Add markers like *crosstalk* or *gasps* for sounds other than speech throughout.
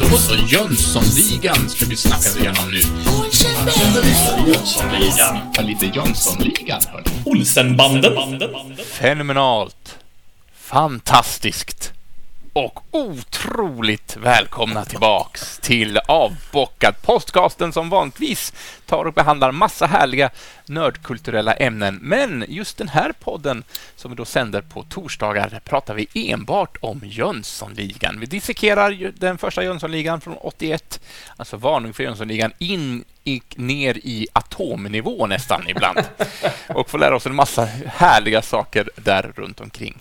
Då så, Jönssonligan ska vi snacka igenom nu. Jönssonligan. Ja, lite Jönssonligan, hörni. Olsenbanden. Fenomenalt, fantastiskt och otroligt välkomna tillbaks till Avbockad, podcasten som vanligtvis tar och behandlar massa härliga nördkulturella ämnen. Men just den här podden som vi då sänder på torsdagar pratar vi enbart om Jönssonligan. Vi dissekerar den första Jönssonligan från 81, alltså varning för Jönssonligan, in i, ner i atomnivå nästan ibland *laughs* och får lära oss en massa härliga saker där runt omkring.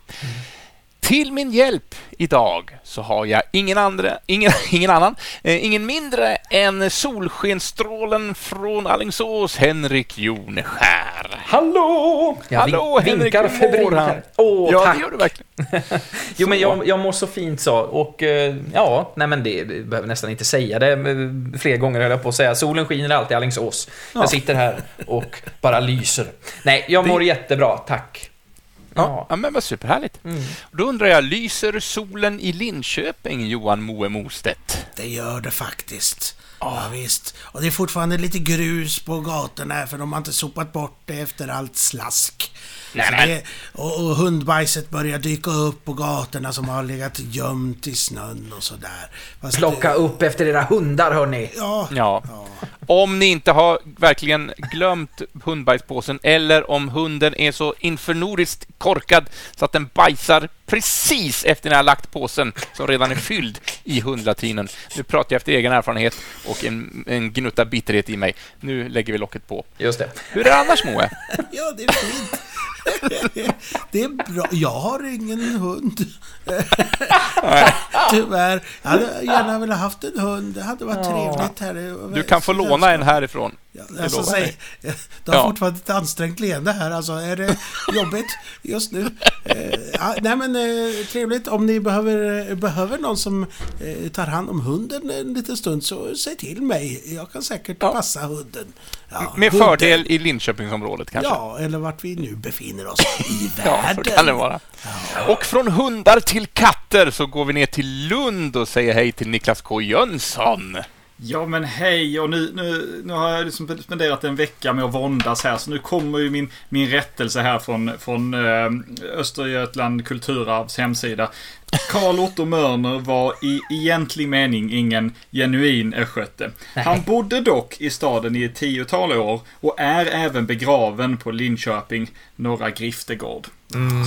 Till min hjälp idag så har jag ingen, andra, ingen, *laughs* ingen annan, eh, ingen mindre än solskenstrålen från Alingsås, Henrik Joneskär. Hallå! Jag Hallå, Henrik, vinkar hur mår febrilt. Åh, ja, tack. det gör du verkligen. *laughs* Jo, men jag, jag mår så fint så. Och eh, ja, nej men det det behöver nästan inte säga det. eh, Fler gånger höll jag på att säga. Solen skiner alltid i Alingsås. Ja. Jag sitter här och bara lyser. Nej, jag mår jättebra, tack. Ja, ja, men vad superhärligt. Mm. Då undrar jag, lyser solen i Linköping, Johan Moe Mostedt? Det gör det faktiskt. Ja, visst. Och det är fortfarande lite grus på gatorna här, för de har inte sopat bort det efter allt slask. Nej, det, och, och hundbajset börjar dyka upp på gatorna som har legat gömt i snön och sådär. Fast Plocka det, upp efter era hundar, hörni. Ja. Ja. ja. Om ni inte har verkligen glömt hundbajspåsen eller om hunden är så infernordiskt korkad så att den bajsar precis efter ni har lagt påsen som redan är fylld i hundlatrinen. Nu pratar jag efter egen erfarenhet och en, en gnutta bitterhet i mig. Nu lägger vi locket på. Just det. Hur är det annars, Moe? *laughs* ja, det är fint. Det är bra. Jag har ingen hund. Tyvärr. Jag hade gärna velat haft en hund. Det hade varit trevligt här. Du kan få låna en härifrån. Ja, alltså, säg, du har Ja. fortfarande ett ansträngt leende här. Alltså, är det jobbigt just nu? Eh, ja, nej, men eh, trevligt. Om ni behöver, eh, behöver någon som tar hand om hunden en liten stund så säg till mig. Jag kan säkert passa hunden. Ja, Med hunden. fördel i Linköpingsområdet kanske? Ja, eller vart vi nu befinner oss i *laughs* Ja, världen. så kan det vara. Och från hundar till katter så går vi ner till Lund och säger hej till Niklas K Jönsson. Ja men hej och nu, nu, nu har jag liksom spenderat en vecka med att våndas här så nu kommer ju min, min rättelse här från, från eh, Östergötland Kulturarvs hemsida. Karl Otto Mörner var i egentlig mening ingen genuin östgöte. Han bodde dock i staden i ett tiotal år och är även begraven på Linköping Norra Griftegård.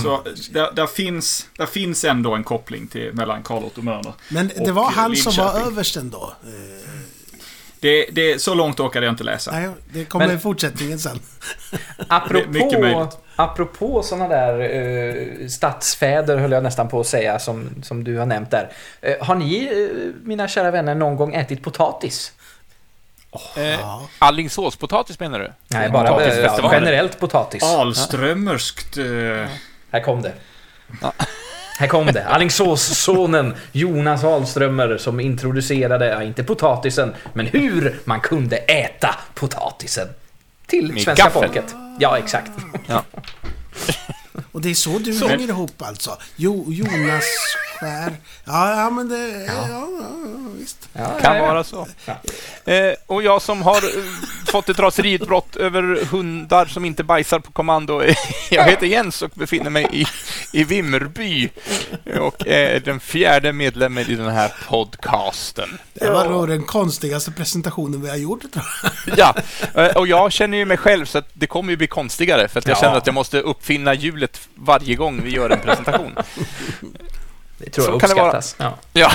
Så där, där, finns, där finns ändå en koppling till, mellan Karl Otto Mörner Men det och var han som var Linköping. översten då? Det, det, så långt orkade jag inte läsa. nej, det kommer Men- i fortsättningen sen. *laughs* Apropå, apropå sådana där eh, stadsfäder, höll jag nästan på att säga, som, som du har nämnt där. Eh, har ni, eh, mina kära vänner, någon gång ätit potatis? Eh, Ja. Alingsåspotatis menar du? Nej, bara eh, Potatisfestival. generellt potatis. Alströmerskt. eh, Här kom det. Här kom det. Alingsåssonen Jonas Ahlströmer som introducerade, ja, inte potatisen, men hur man kunde äta potatisen. Till Med svenska gaffel. folket. Ja, exakt. Ja. Och det är så du Så. hänger ihop alltså? Jo, Jonas Skär. Ja, ja men det... Ja, ja, ja, visst. Ja, Kan ja, ja. vara så. Eh, och jag som har eh, fått ett raseriutbrott över hundar som inte bajsar på kommando. *laughs* jag heter Jens och befinner mig i, i Vimmerby och är den fjärde medlemmen i den här podcasten. Det var nog den konstigaste presentationen vi har gjort tror jag. Ja, eh, och jag känner ju mig själv så att det kommer ju bli konstigare för att jag Ja. känner att jag måste uppfinna hjulet varje gång vi gör en presentation. *laughs* Det tror jag Så kan det vara. uppskattas. Ja. Ja,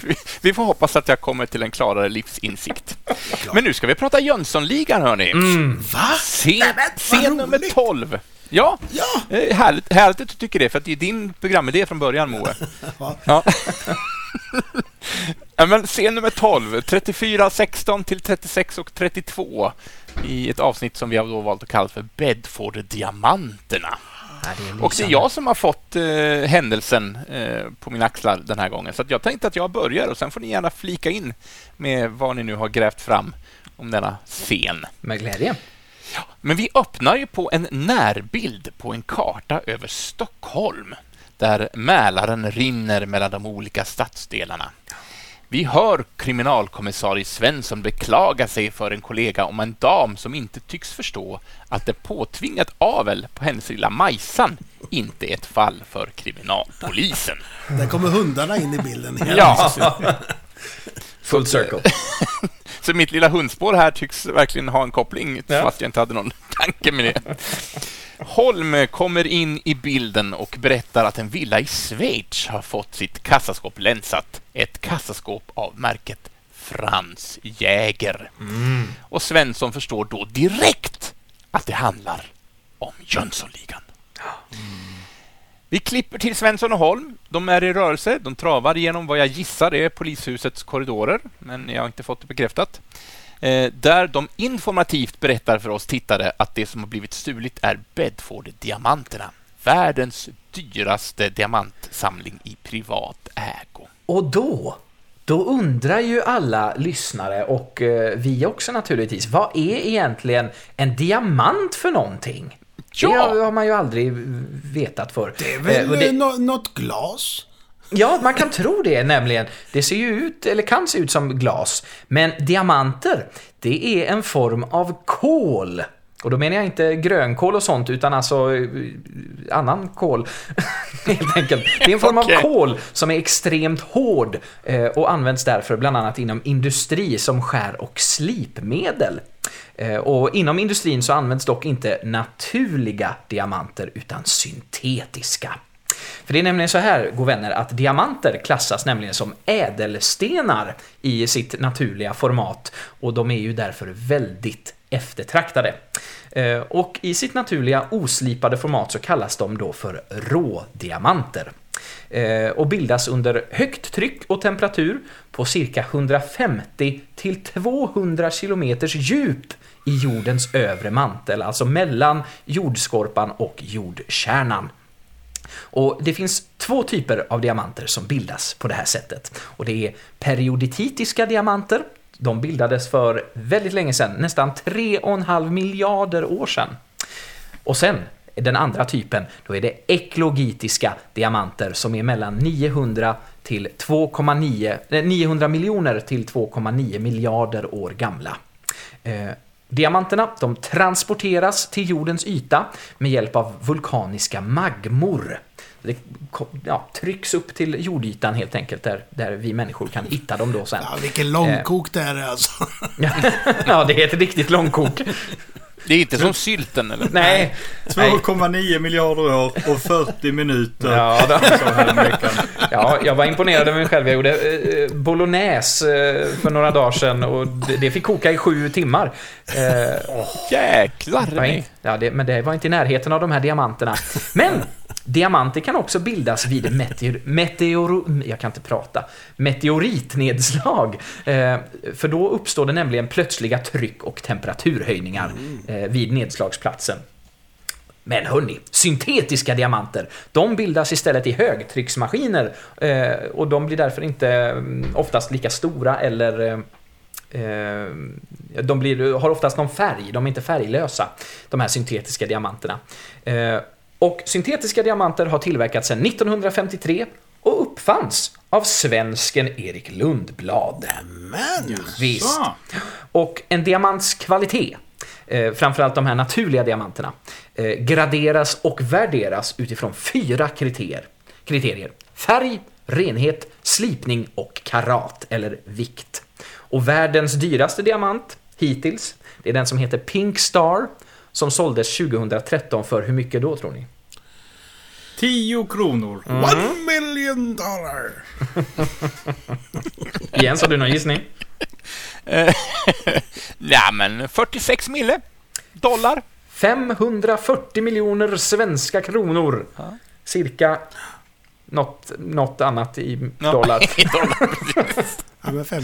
*laughs* vi- får hoppas att jag kommer till en klarare livsinsikt. Men nu ska vi prata Jönssonligan, hörni. Va? Scen, scen nummer roligt. 12. Ja, Ja! eh, härligt, härligt att du tycker det, för att det är din programidé från början, Moe. *laughs* Ja. Ja. ja, men scen nummer 12, 34, 16 till 36 och 32 i ett avsnitt som vi har då valt att kalla för Bedford-diamanterna. Ja, det Och det är jag som har fått eh, händelsen eh, på mina axlar den här gången. Så jag tänkte att jag börjar och sen får ni gärna flika in med vad ni nu har grävt fram om denna scen. Med glädje. Men vi öppnar ju på en närbild på en karta över Stockholm där Mälaren rinner mellan de olika stadsdelarna. Vi hör kriminalkommissarie Svensson beklaga sig för en kollega om en dam som inte tycks förstå att det påtvingat avel på hennes lilla Majsan inte är ett fall för kriminalpolisen. Där kommer hundarna in i bilden. Ja, *laughs* Full circle. *laughs* så mitt lilla hundspår här tycks verkligen ha en koppling, Ja. fast jag inte hade någon tanke med det. Holm kommer in i bilden och berättar att en villa i Schweiz har fått sitt kassaskåp länsat. Ett kassaskåp av märket Franz Jäger. Och Svensson förstår då direkt att det handlar om Jönssonligan. Vi klipper till Svensson och Holm. De är i rörelse. De travar genom vad jag gissar är polishusets korridorer, men jag har inte fått det bekräftat. Eh, där de informativt berättar för oss tittare att det som har blivit stulit är Bedford-diamanterna. Världens dyraste diamantsamling i privat ägo. Och då, då undrar ju alla lyssnare och eh, vi också naturligtvis, vad är egentligen en diamant för någonting? Ja. Det har, man ju aldrig vetat för. Det är väl det- eh, nå- något glas? Ja, man kan tro det nämligen. Det ser ju ut, eller kan se ut som glas. Men diamanter, det är en form av kol. Och då menar jag inte grönkål och sånt, utan alltså eh, annan kol. *laughs* Helt enkelt. Det är en form *laughs* Okej. av kol som är extremt hård eh, och används därför bland annat inom industri som skär och slipmedel. Eh, Och inom industrin så används dock inte naturliga diamanter utan syntetiska. För det är nämligen så här, god vänner, att diamanter klassas nämligen som ädelstenar i sitt naturliga format och de är ju därför väldigt eftertraktade. Eh, och i sitt naturliga oslipade format så kallas de då för rådiamanter. Eh, och bildas under högt tryck och temperatur på cirka 150 till 200 kilometers djup i jordens övre mantel, alltså mellan jordskorpan och jordkärnan. Och det finns två typer av diamanter som bildas på det här sättet. Och det är periodititiska diamanter. De bildades för väldigt länge sedan, nästan 3,5 miljarder år sedan. Och sen, den andra typen, då är det eklogitiska diamanter som är mellan 900 till 2,9, 900 miljoner till 2,9 miljarder år gamla. Eh, Eh, Diamanterna de transporteras till jordens yta med hjälp av vulkaniska magmor. Det ja, trycks upp till jordytan helt enkelt, där, där vi människor kan hitta dem då sen. Ja, vilken långkok det är alltså. *laughs* ja, det är ett riktigt långkok. Det är inte som sylten, eller? Nej. Nej. 2,9 miljarder år och 40 minuter. Ja, då. Så här veckan. Ja, jag var imponerad över mig själv. Jag gjorde eh, bolognese eh, för några dagar sedan och det, fick koka i sju timmar. Eh, Jäklar! ja, det, men det var inte i närheten av de här diamanterna. Men diamanter kan också bildas vid meteor, meteor, jag kan inte prata, meteoritnedslag. Eh, för då uppstår det nämligen plötsliga tryck och temperaturhöjningar eh, vid nedslagsplatsen. Men hörni, syntetiska diamanter, de bildas istället i högtrycksmaskiner eh, och de blir därför inte mm, oftast lika stora eller de blir, har oftast någon färg, de är inte färglösa, de här syntetiska diamanterna. Och syntetiska diamanter har tillverkats sedan 1953 och uppfanns av svensken Erik Lundblad. Men, Visst. Och en diamants kvalitet, eh, framförallt de här naturliga diamanterna, eh, graderas och värderas utifrån fyra kriterier. kriterier. Färg, renhet, slipning och karat, eller vikt. Och världens dyraste diamant, hittills, det är den som heter Pink Star, som såldes 2013 för hur mycket då tror ni? 10 kronor. one million dollar. *laughs* Jens, har du någon gissning? *laughs* Ja, men 46 mille dollar. 540 miljoner svenska kronor. Cirka något, något annat i Ja, dollar. *laughs* Ja, men fem,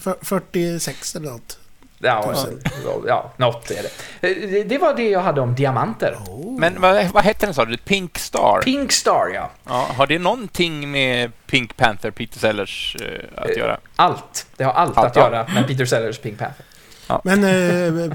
för, 46 eller något. Ja, ja, något är det. Eh, det. Det var det jag hade om diamanter. Men vad, vad hette den sa du? Pink Star? Pink Star, ja. Ja, har det någonting med Pink Panther, Peter Sellers, eh, att Eh, göra? Allt. Det har allt, Allt, att ja. göra med Peter Sellers Pink Panther. Men eh,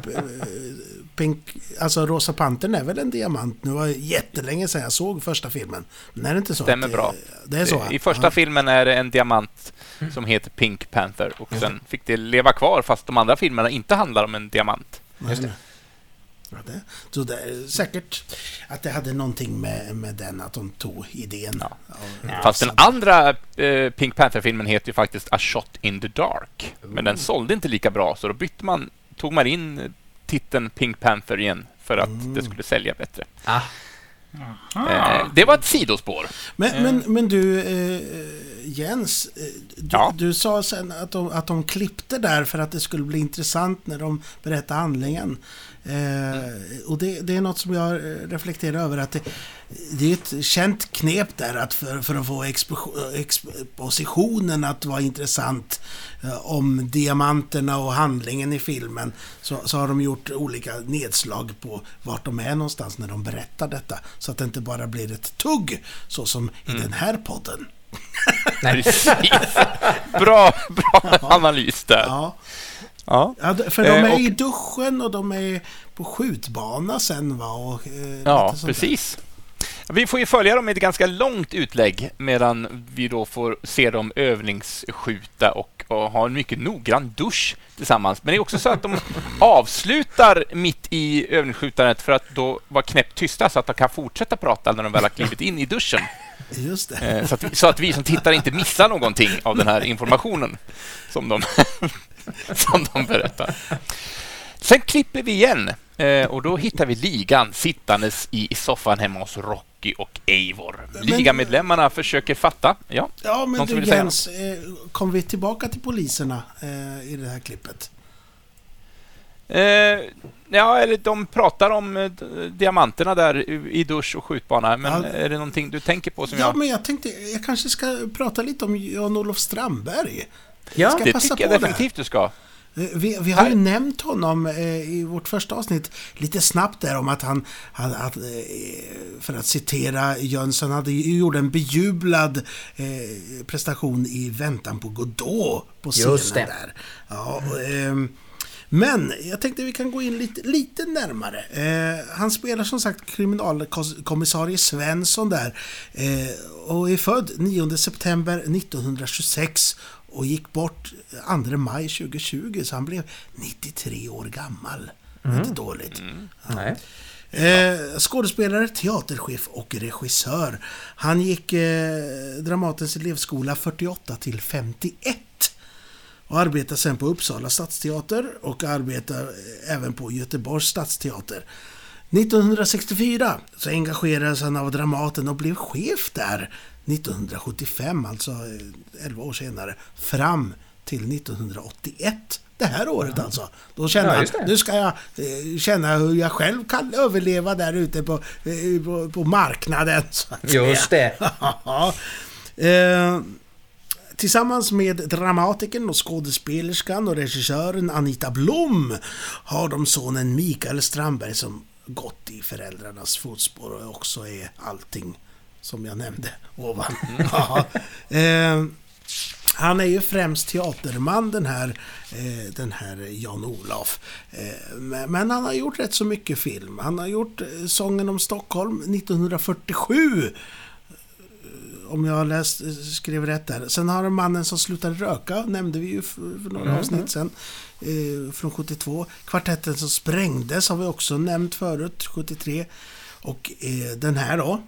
Pink, alltså Rosa Pantern är väl en diamant nu? Det var jättelänge sedan jag såg första filmen. Men är det inte så? Stämmer att det, bra. Det är så? I första ja. filmen är det en diamant som heter Pink Panther och sen fick det leva kvar fast de andra filmerna inte handlar om en diamant. Just det. Ja, det. Så det säkert att det hade någonting med, med den, att de tog idén. Ja. Ja, Fast den andra eh, Pink Panther-filmen heter ju faktiskt A Shot in the Dark. Men den sålde inte lika bra så då bytte man, tog man in titeln Pink Panther igen för att Mm. det skulle sälja bättre. Ah, Eh, det var ett sidospår. Men, men, men du, eh, Jens, eh, du, Ja. du sa sen att de, att de klippte där för att det skulle bli intressant när de berättade handlingen. Eh, och det, det är något som jag reflekterar över att det, det är ett känt knep där att för, för att få expo- expositionen att vara intressant eh, om diamanterna och handlingen i filmen så, så har de gjort olika nedslag på vart de är någonstans när de berättar detta. Så att det inte bara blir ett tugg så som i den här podden. Precis. Bra, bra *laughs* analys där. Ja, Ja. ja för de Eh, är och- i duschen och de är på skjutbana sen va? Och, eh, Ja, precis. Vi får ju följa dem i ett ganska långt utlägg medan vi då får se dem övningsskjuta och, och ha en mycket noggrann dusch tillsammans. Men det är också så att de *laughs* avslutar mitt i övningsskjutandet för att då vara knäppt tysta så att de kan fortsätta prata när de väl har klivit in i duschen. Just det. Eh, Så att, så att vi som tittar inte missar någonting av den här informationen som de, *laughs* *laughs* som de berättar. Sen klipper vi igen eh, och då hittar vi ligan sittandes i soffan hemma hos Rocky och Eivor. Ligamedlemmarna försöker fatta. Ja, Ja, men du Jens, eh, kom vi tillbaka till poliserna eh, i det här klippet? eh, ja, eller de pratar om eh, diamanterna där i- i dusch och skjutbana. Men Ja. är det någonting du tänker på som Ja, jag... men jag tänkte, jag kanske ska prata lite om Jan-Olof Strandberg. Ja. Ska Det passa tycker jag definitivt du ska. Eh, Vi, vi har ju Här- nämnt honom eh, i vårt första avsnitt lite snabbt där om att han, han att, eh, för att citera Jönsson, hade ju gjort en bejublad eh, prestation i Väntan på Godot på scenen Just det. där. Ja, och, ehm, men jag tänkte vi kan gå in lite, lite närmare. Eh, han spelar som sagt kriminalkommissarie Svensson där eh, och är född 9 september 1926 och gick bort 2 maj 2020 så han blev 93 år gammal. Inte dåligt. Nej. Eh, skådespelare, teaterchef och regissör. Han gick eh, Dramatens elevskola 48 till 51 och arbetar sen på Uppsala stadsteater och arbetar eh, även på Göteborgs stadsteater. 1964 så engagerades han av Dramaten och blev chef där 1975, alltså eh, 11 år senare, fram till 1981. Det här året alltså. Då kände Ja, det. nu ska jag eh, känna hur jag själv kan överleva där ute på, eh, på, på marknaden. Så att Just det. *laughs* Ja. eh, Tillsammans med dramatikern och skådespelerskan och regissören Anita Blom har de sonen Mikael Strandberg som gått i föräldrarnas fotspår och också är allting som jag nämnde ovan. *laughs* Eh, han är ju främst teaterman den här, eh, den här Jan-Olof. Eh, men han har gjort rätt så mycket film. Han har gjort eh, Sången om Stockholm 1947 om jag läst, skrev rätt där. Sen har Mannen som slutade röka, nämnde vi ju för, för några avsnitt sen. Eh, från 72. Kvartetten som sprängdes har vi också nämnt förut, 73. Och eh, den här då.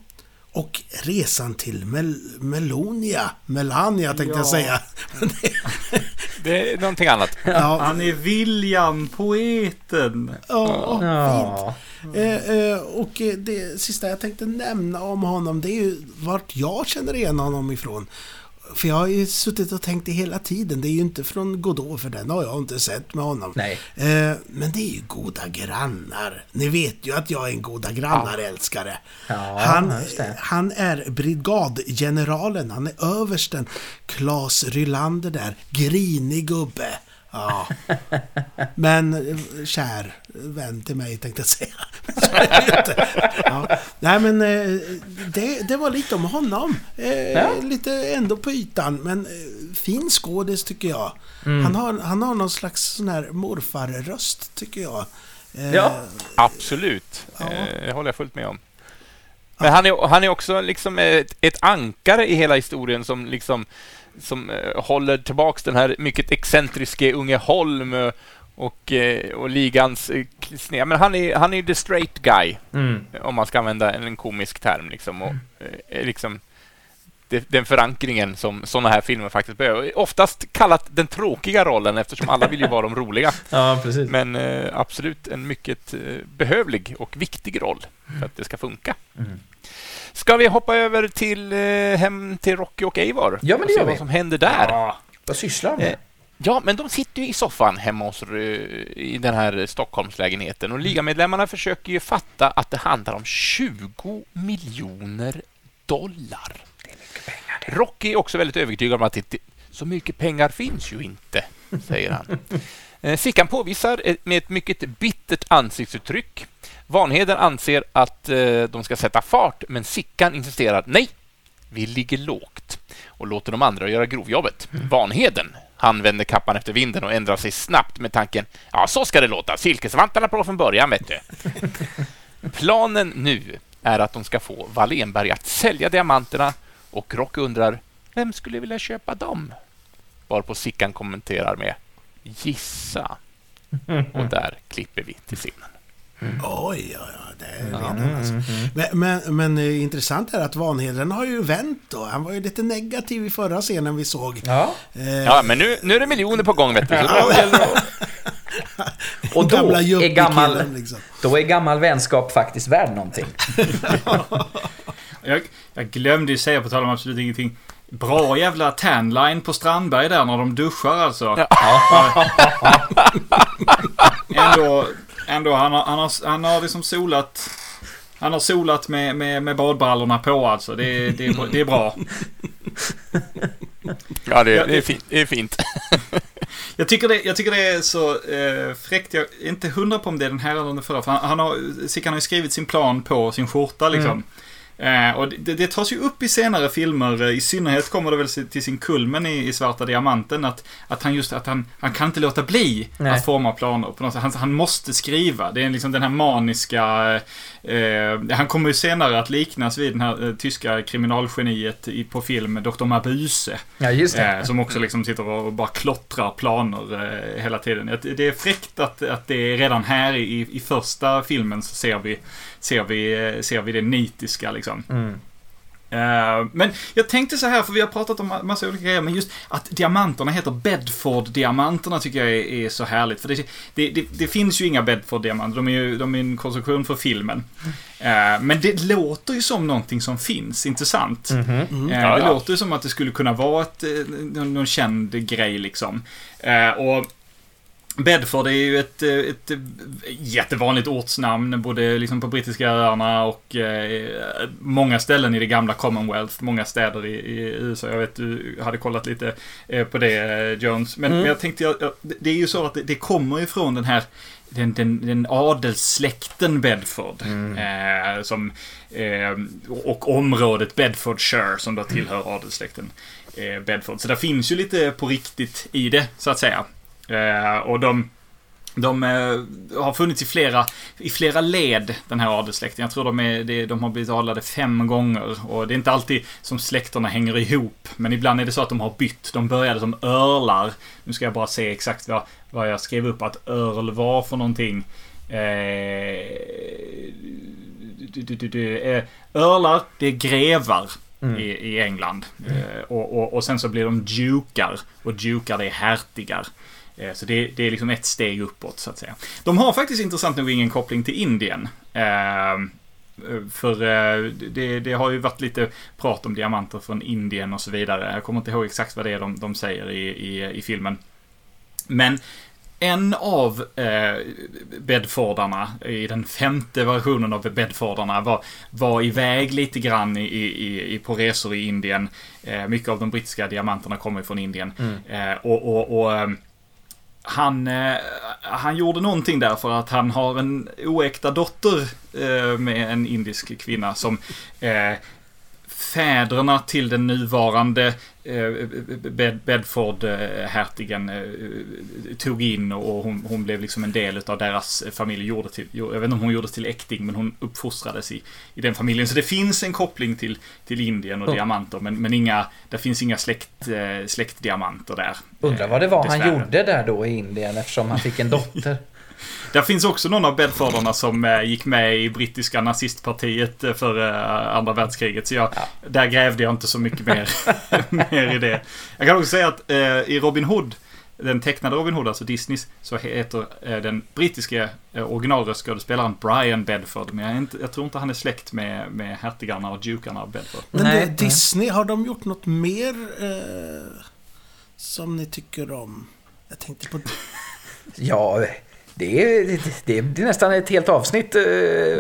Och Resan till Mel Melonia. Melania tänkte jag Ja. säga. *laughs* Det är någonting annat. ja, Han är William, poeten. ja, fint. Ja. Eh, eh, och det sista jag tänkte nämna om honom, det är ju vart jag känner igen honom ifrån. För jag har ju suttit och tänkt det hela tiden. Det är ju inte från Godot, för den har jag inte sett med honom. Nej. Eh, men det är ju Goda Grannar. Ni vet ju att jag är en Goda Grannar-älskare. Ja, han, han är brigadgeneralen, han är översten. Klas Rylander där, grinig gubbe. Ja. *laughs* Men eh, kär vän till mig tänkte jag säga. Ja. Nej men eh, det, det var lite om honom. Eh, Ja. Lite ändå på ytan men eh, fin skådis tycker jag. Mm. Han, har, han har någon slags sån här morfarröst tycker jag. Eh, Ja. Absolut. Ja. Det håller jag fullt med om. Men han är, han är också liksom ett, ett ankare i hela historien som liksom som håller tillbaks den här mycket excentriske unge Holm och, eh, och ligans eh, sned. Men han är, han är the straight guy, Mm. om man ska använda en, komisk term. Liksom, och, eh, är liksom det, den förankringen som sådana här filmer faktiskt behöver. Oftast kallat den tråkiga rollen eftersom alla vill ju vara de roliga. *laughs* Ja, precis. Men eh, absolut en mycket eh, behövlig och viktig roll för att det ska funka. Mm. Ska vi hoppa över till eh, hem till Rocky och Eivor? Ja, men och det se gör vi. vad som händer där. Ja. Vad sysslar de Eh, med? Ja, men de sitter ju i soffan hemma hos, eh, i den här Stockholmslägenheten och ligamedlemmarna försöker ju fatta att det handlar om 20 miljoner dollar. Rocky är också väldigt övertygad om att det, så mycket pengar finns ju inte, säger han. *laughs* Eh, Sickan påvisar ett- med ett mycket bittert ansiktsuttryck. Vanheden anser att eh, de ska sätta fart, men Sickan insisterar nej, vi ligger lågt och låter de andra göra grovjobbet. Vanheden, han vänder kappan efter vinden och ändrar sig snabbt med tanken ja, så ska det låta. Silkesvantarna på från början, vet du. *laughs* Planen nu är att de ska få Wallenberg att sälja diamanterna och Rock undrar vem skulle vilja köpa dem? Varpå Sickan kommenterar med gissa. Och där klipper vi till scenen. Oj, ja, ja, det är redan alltså. Men, men, men eh, intressant är att Vanheden har ju vänt då. Han var ju lite negativ i förra scenen vi såg. Ja. Eh, Ja, men nu, nu är det miljoner på gång, vet du. Så då gäller det att- *laughs* Och då gamla är, yuppie-killen, gammal, liksom. då är gammal vänskap faktiskt värd någonting. *laughs* Jag, jag glömde ju säga, på tal om absolut ingenting. Bra jävla tanline på Strandberg där när de duschar alltså. *laughs* ändå, ändå han har, han har, han har liksom solat... Han har solat med, med, med badbrallorna på alltså. Det, det, det är bra. Ja, det, det, är fint, det är fint. *laughs* Jag tycker det, jag tycker det är så eh, fräckt. Jag är inte hundra på om det är den här eller den förra. För han, han har, Sickan har ju skrivit sin plan på sin skjorta liksom. Eh, och det, det tas ju upp i senare filmer. eh, I synnerhet kommer det väl till sin kulmen i, i Svarta Diamanten. Att, att han just att han, han kan inte låta bli Nej. att forma planer. På något sätt. Han, han måste skriva. Det är liksom den här maniska... Eh, han kommer ju senare att liknas vid den här eh, tyska kriminalgeniet i, på film, Dr. Mabuse. Ja, just det. Eh, som också liksom sitter och bara klottrar planer eh, hela tiden. Att Det är fräckt att, att det är redan här i, i första filmen så ser vi, ser vi, ser vi det nitiska liksom. Mm. Eh, men jag tänkte så här, för vi har pratat om ma- massa olika grejer, men just att diamanterna heter Bedford-diamanterna tycker jag är, är så härligt. För det, det, det, det finns ju inga Bedford-diamanter, de är ju de är en konstruktion för filmen. Eh, men det låter ju som någonting som finns, inte sant? Mhm. Eh, Ja, det ja. låter ju som att det skulle kunna vara ett, någon, någon känd grej liksom. Och Bedford är ju ett, eh, ett eh, jättevanligt ortsnamn, både liksom på brittiska öarna och eh, många ställen i det gamla Commonwealth, många städer i, i USA. Jag vet du hade kollat lite på det, Jones. Men, men jag tänkte, jag, det är ju så att det, det kommer ju från den här den, den, den adelssläkten Bedford. Eh, som, eh, och området Bedfordshire som då tillhör adelssläkten eh, Bedford. Så det finns ju lite på riktigt i det, så att säga. Eh, och de, de eh, har funnits i flera, i flera led, den här adelssläkten. Jag tror de, är, de har blivit adlade fem gånger. Och det är inte alltid som släkterna hänger ihop. Men ibland är det så att de har bytt. De började som örlar. Nu ska jag bara se exakt vad, vad jag skrev upp att örl var för någonting. Eh, du, du, du, eh, örlar, det är grevar i, i England. Eh, och, och, och sen så blir de dukar. Och dukar, det är hertigar. Eh, Så det, det är liksom ett steg uppåt, så att säga. De har faktiskt intressant nog ingen koppling till Indien. Eh, För eh, det, det har ju varit lite prat om diamanter från Indien och så vidare. Jag kommer inte ihåg exakt vad det är de, de säger i, i, i filmen. Men en av eh, Bedfordarna, i den femte versionen av Bedfordarna, var, var iväg lite grann i, i, i, på resor i Indien. Eh, mycket av de brittiska diamanterna kommer från Indien. Eh, och, och, och eh, han, eh, han gjorde någonting där för att han har en oäkta dotter eh, med en indisk kvinna som eh, fäderna till den nuvarande Bed, Bedford-hertigen eh, tog in och hon, hon blev liksom en del av deras familj. Gjorde till, jag vet inte om hon gjordes till äkting, men hon uppfostrades i, i den familjen. Så det finns en koppling till, till Indien och Mm. diamanter, men, men inga, det finns inga släkt, eh, släktdiamanter där. Undrar vad det var Eh, han dessvärre. gjorde där då i Indien eftersom han fick en dotter. *laughs* Där finns också någon av Bedfordarna som eh, gick med i brittiska nazistpartiet eh, för eh, andra världskriget. Så jag, där grävde jag inte så mycket mer, *laughs* mer i det. Jag kan också säga att eh, i Robin Hood, den tecknade Robin Hood, alltså Disneys, så heter eh, den brittiska eh, originalröstskådespelaren Brian Bedford. Men jag, inte, jag tror inte han är släkt med, med hertigarna och dukarna av Bedford. Men Nej, det, nej. Disney, har de gjort något mer eh, som ni tycker om? Jag tänkte på... Ja, det är, det, är, det är nästan ett helt avsnitt eh,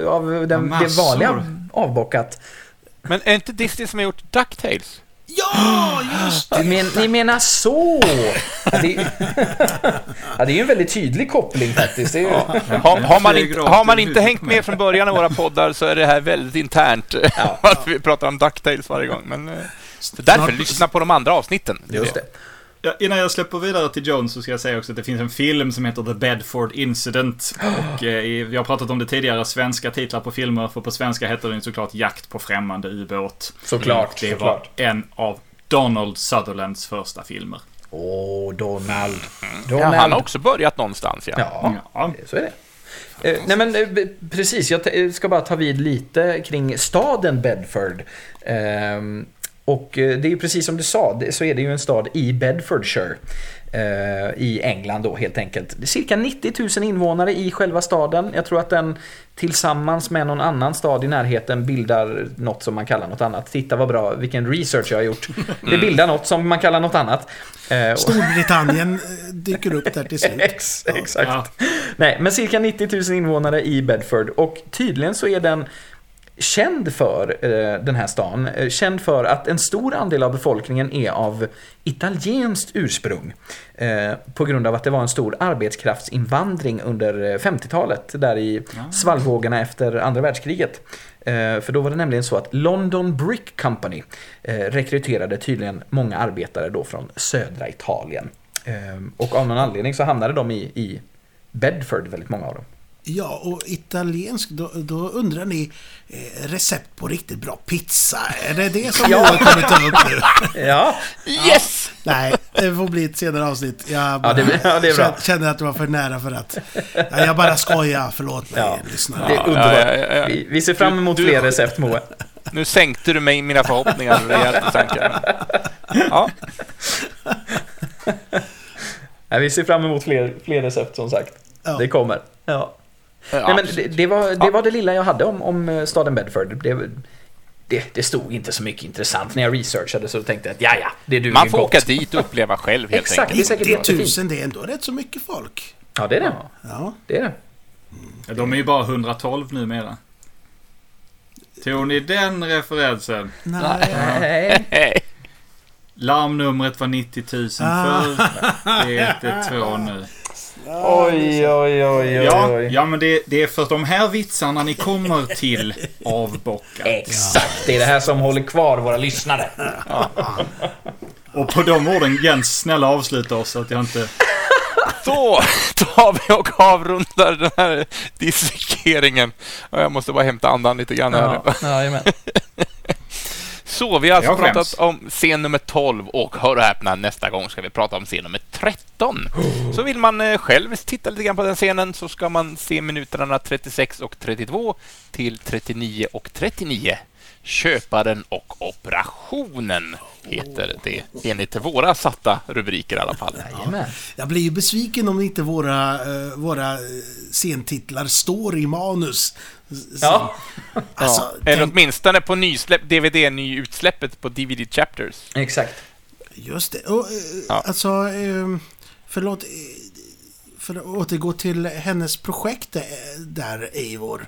av den, det Massor. vanliga avbockat. Men är inte Disney som har gjort DuckTales? Ja, just Du men, ni menar så! Ja, det, ja, det är ju en väldigt tydlig koppling faktiskt. Det är ju, Har, har man inte, har man inte hängt med från början av våra poddar så är det här väldigt internt. *laughs* att vi pratar om DuckTales varje gång. Men, eh, därför, lyssna på de andra avsnitten. just det. Ja, innan jag släpper vidare till Jones så ska jag säga också att det finns en film som heter The Bedford Incident. Och eh, vi har pratat om det tidigare, svenska titlar på filmer. För på svenska heter den såklart Jakt på främmande ubåt. Såklart, det såklart. var en av Donald Sutherlands första filmer. Åh, Donald. Ja, Donald. han har också börjat någonstans, ja. Ja, Ja. så är det. Eh, nej men eh, precis, jag t- ska bara ta vid lite kring staden Bedford. Och eh, det är ju precis som du sa, så är det ju en stad i Bedfordshire. eh, I England då helt enkelt. Det är cirka 90 000 invånare i själva staden. Jag tror att den tillsammans med någon annan stad i närheten bildar något som man kallar något annat. Titta vad bra, vilken research jag har gjort. Det bildar något som man kallar något annat. Eh, Storbritannien dyker upp där till slut. *laughs* Ex, exakt. Ja. Nej, men cirka 90 000 invånare i Bedford och tydligen så är den känd för eh, den här stan, eh, känd för att en stor andel av befolkningen är av italienskt ursprung. Eh, på grund av att det var en stor arbetskraftsinvandring under eh, 50-talet, där i svallvågorna efter andra världskriget. För då var det nämligen så att London Brick Company rekryterade tydligen många arbetare då från södra Italien. Och av någon anledning så hamnade de i, i Bedford, väldigt många av dem. Ja, och italiensk, då, då undrar ni eh, recept på riktigt bra pizza. Är det det som Johan kommer ta upp nu? *laughs* Ja, *laughs* Yes! Nej, det får bli ett senare avsnitt. Jag bara Ja, det- ja, det är bra. känner- att det var för nära för att... Ja, jag bara skojar, förlåt mig Ja. lyssnare. det är underbart. ja, ja, ja. Vi, vi ser fram emot Du- fler recept, Moe. Nu sänkte du mig mina förhoppningar rejält i tanken. Ja, Nej, vi ser fram emot fler, fler recept, som sagt. Ja. Det kommer. Ja. Ja, Nej, men det, det, var, det var det lilla jag hade om, om eh, staden Bedford. Det, det, det stod inte så mycket intressant när jag researchade, så tänkte jag att ja, ja, det duger Man får gott. åka dit och uppleva själv helt Exakt. enkelt. Det är säkert 90 jättefint. 000, det är ändå rätt så mycket folk. Ja, det är det. Ja. Det är det. Ja, De är ju bara 112 numera. Tog ni den referensen? Nej. Nej. Hej. Larmnumret var 90 000 Ah. förr. Det är 112 nu. Oj, oj, oj, oj, Ja, ja men det, det är för de här vitsarna ni kommer till avbockat. Exakt, det är det här som håller kvar våra lyssnare. Och på de orden, Jens, snälla avsluta oss så att jag inte... Då tar vi och avrundar den här dissekeringen. Och Jag måste bara hämta andan lite grann här nu. Ja, jajamän. Så, vi har alltså pratat om scen nummer 12 och hör och häpna, nästa gång ska vi prata om scen nummer 13. *gasps* Så vill man eh, själv titta lite grann på den scenen så ska man se minuterna 36 och 32 till 39 och 39. Köparen och operationen heter det enligt våra satta rubriker i alla fall. Jajamän. Jag blir ju besviken om inte våra, eh, våra eh, scentitlar står i manus. S- Ja. *laughs* Alltså, Ja. Eller tänk, åtminstone på nysläpp, DVD-nyutsläppet på DVD Chapters. Exakt. just det. Och, eh, Ja. Alltså, eh, förlåt. För att återgå till hennes projekt där, Eivor.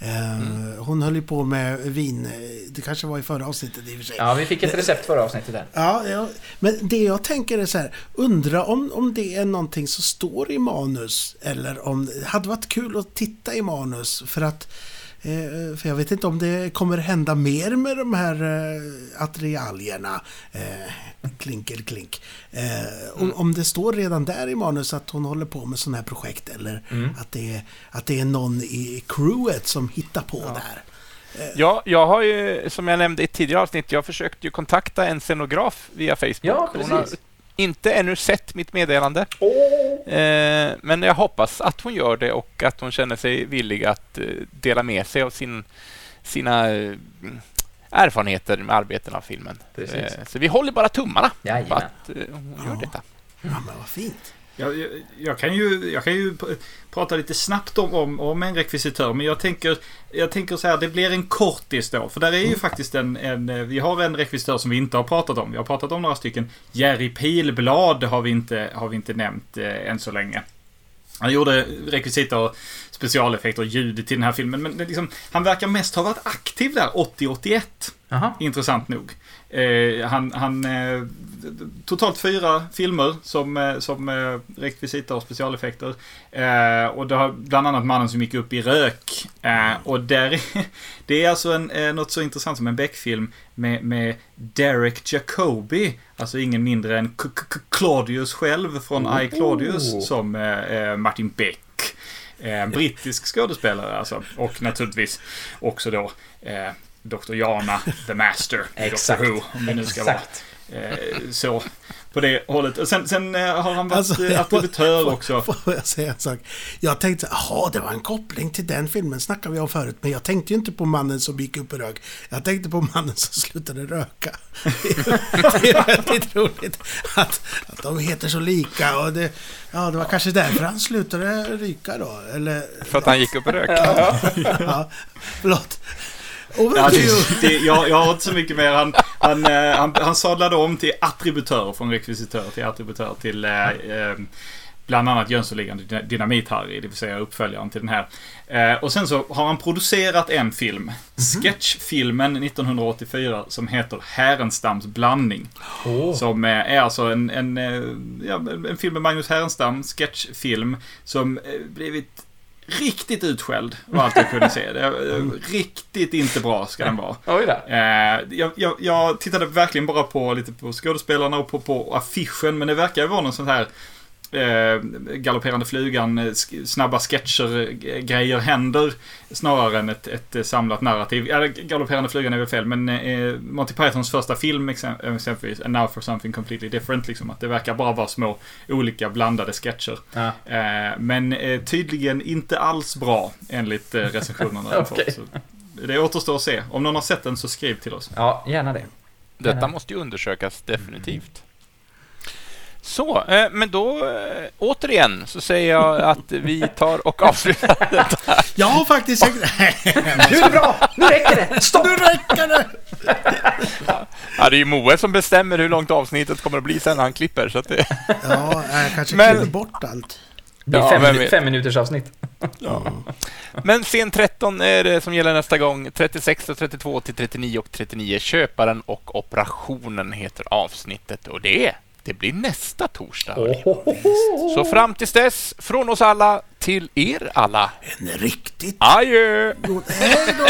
Eh, Mm. Hon höll ju på med vin. Det kanske var i förra avsnittet i och för sig. Ja, vi fick ett recept förra avsnittet där. Ja, ja, men det jag tänker är så här, undra om, om det är någonting som står i manus eller om det hade varit kul att titta i manus för att för jag vet inte om det kommer hända mer med de här eh, attiraljerna. Eh, klinker klink. Eh, om, det står redan där i manus att hon håller på med sådana här projekt eller att, det är, att det är någon i crewet som hittar på där. Ja, jag har ju, som jag nämnde i ett tidigare avsnitt, jag försökte ju kontakta en scenograf via Facebook. Ja, Hon har precis. Inte ännu sett mitt meddelande. Eh, men jag hoppas att hon gör det och att hon känner sig villig att eh, dela med sig av sin, sina eh, erfarenheter med arbeten av filmen. Precis. Så vi håller bara tummarna på att hon gör detta. Ja, men vad fint. Jag, jag, jag, kan ju, jag kan ju pr- prata lite snabbt om, om, om en rekvisitör, men jag tänker, jag tänker så här, det blir en kortis då. För där är ju faktiskt en, en, eh, vi har en rekvisitör som vi inte har pratat om. Vi har pratat om några stycken. Jerry Pilblad har vi inte, har vi inte nämnt eh, än så länge. Han gjorde rekvisita och specialeffekter och ljud till den här filmen, men liksom, han verkar mest ha varit aktiv där 80-81. Jaha. Intressant nog. Eh, han, han eh, totalt fyra filmer som, eh, som eh, rekvisita och specialeffekter. Eh, och det har bland annat Mannen som gick upp i rök. Eh, och där är, *laughs* det är alltså en, eh, något så intressant som en Beck-film med, med Derek Jacobi. Alltså ingen mindre än K- K- Claudius själv från I Claudius som Martin Beck. Brittisk skådespelare alltså. Och naturligtvis också då Dr. Jana, The Master, *laughs* Exakt. Doctor Who, om vi nu ska Exakt. vara eh, så på det hållet. Och sen, sen eh, har han varit Alltså, alltså, attributör också. Får jag säga en sak? Jag tänkte, jaha, det var en koppling till den filmen snackade vi om förut. Men jag tänkte ju inte på mannen som gick upp i rök. Jag tänkte på mannen som slutade röka. *laughs* Det är väldigt roligt att, att de heter så lika. Och det, ja, det var kanske därför han slutade ryka då. Eller, För att han gick upp i rök. ja, förlåt. Ja, det, det, jag, jag har inte så mycket mer. Han, han, eh, han, han sadlade om till attributör från rekvisitör till attributör till eh, eh, bland annat Jönssonligan Dynamit-Harry, det vill säga uppföljaren till den här. Eh, och sen så har han producerat en film, sketchfilmen 1984, som heter Härenstams blandning. Åh. Som eh, är alltså en, en, eh, ja, en film med Magnus Härenstam, sketchfilm, som blivit riktigt utskälld av allt jag kunde se. Det eh, riktigt inte bra ska den vara. Oj då. Eh, jag, jag, jag tittade verkligen bara på lite på skådespelarna och på, på affischen, men det verkar ju vara någon sån här eh, galopperande flugan, eh, snabba sketcher, eh, grejer händer, snarare än ett, ett samlat narrativ. Ja, galopperande flugan är väl fel, men eh, Monty Pythons första film exemp- exempelvis, And Now for something completely different, liksom, att det verkar bara vara små olika blandade sketcher. Ja. Eh, men tydligen inte alls bra, enligt eh, recensionerna. *laughs* Så Det återstår att se. Om någon har sett den så skriv till oss. ja, gärna det. Detta måste ju undersökas definitivt. Så, eh, men då eh, återigen så säger jag att vi tar och avslutar detta. Jag har faktiskt... *laughs* Nu är det bra! Nu räcker det! Stopp! nu räcker det! Ja, det är ju Moe som bestämmer hur långt avsnittet kommer att bli sen när han klipper. Så att det, Ja, jag kanske Men- klipper bort allt. Det blir Ja, fem, fem minuters avsnitt. Men scen 13 är det som gäller nästa gång. 36 och 32 till 39 och 39. Köparen och operationen heter avsnittet. Och det, det blir nästa torsdag. Så fram tills dess, från oss alla till er alla. En riktigt Adjö! god... Hej då!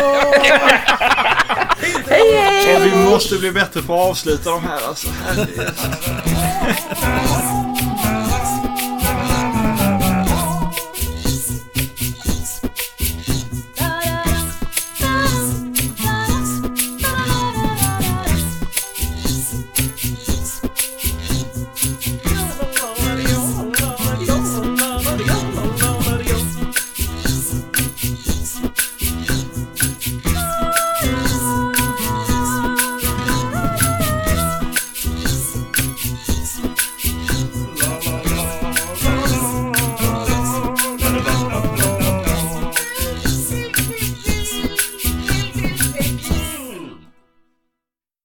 Och vi måste bli bättre på att avsluta de här alltså.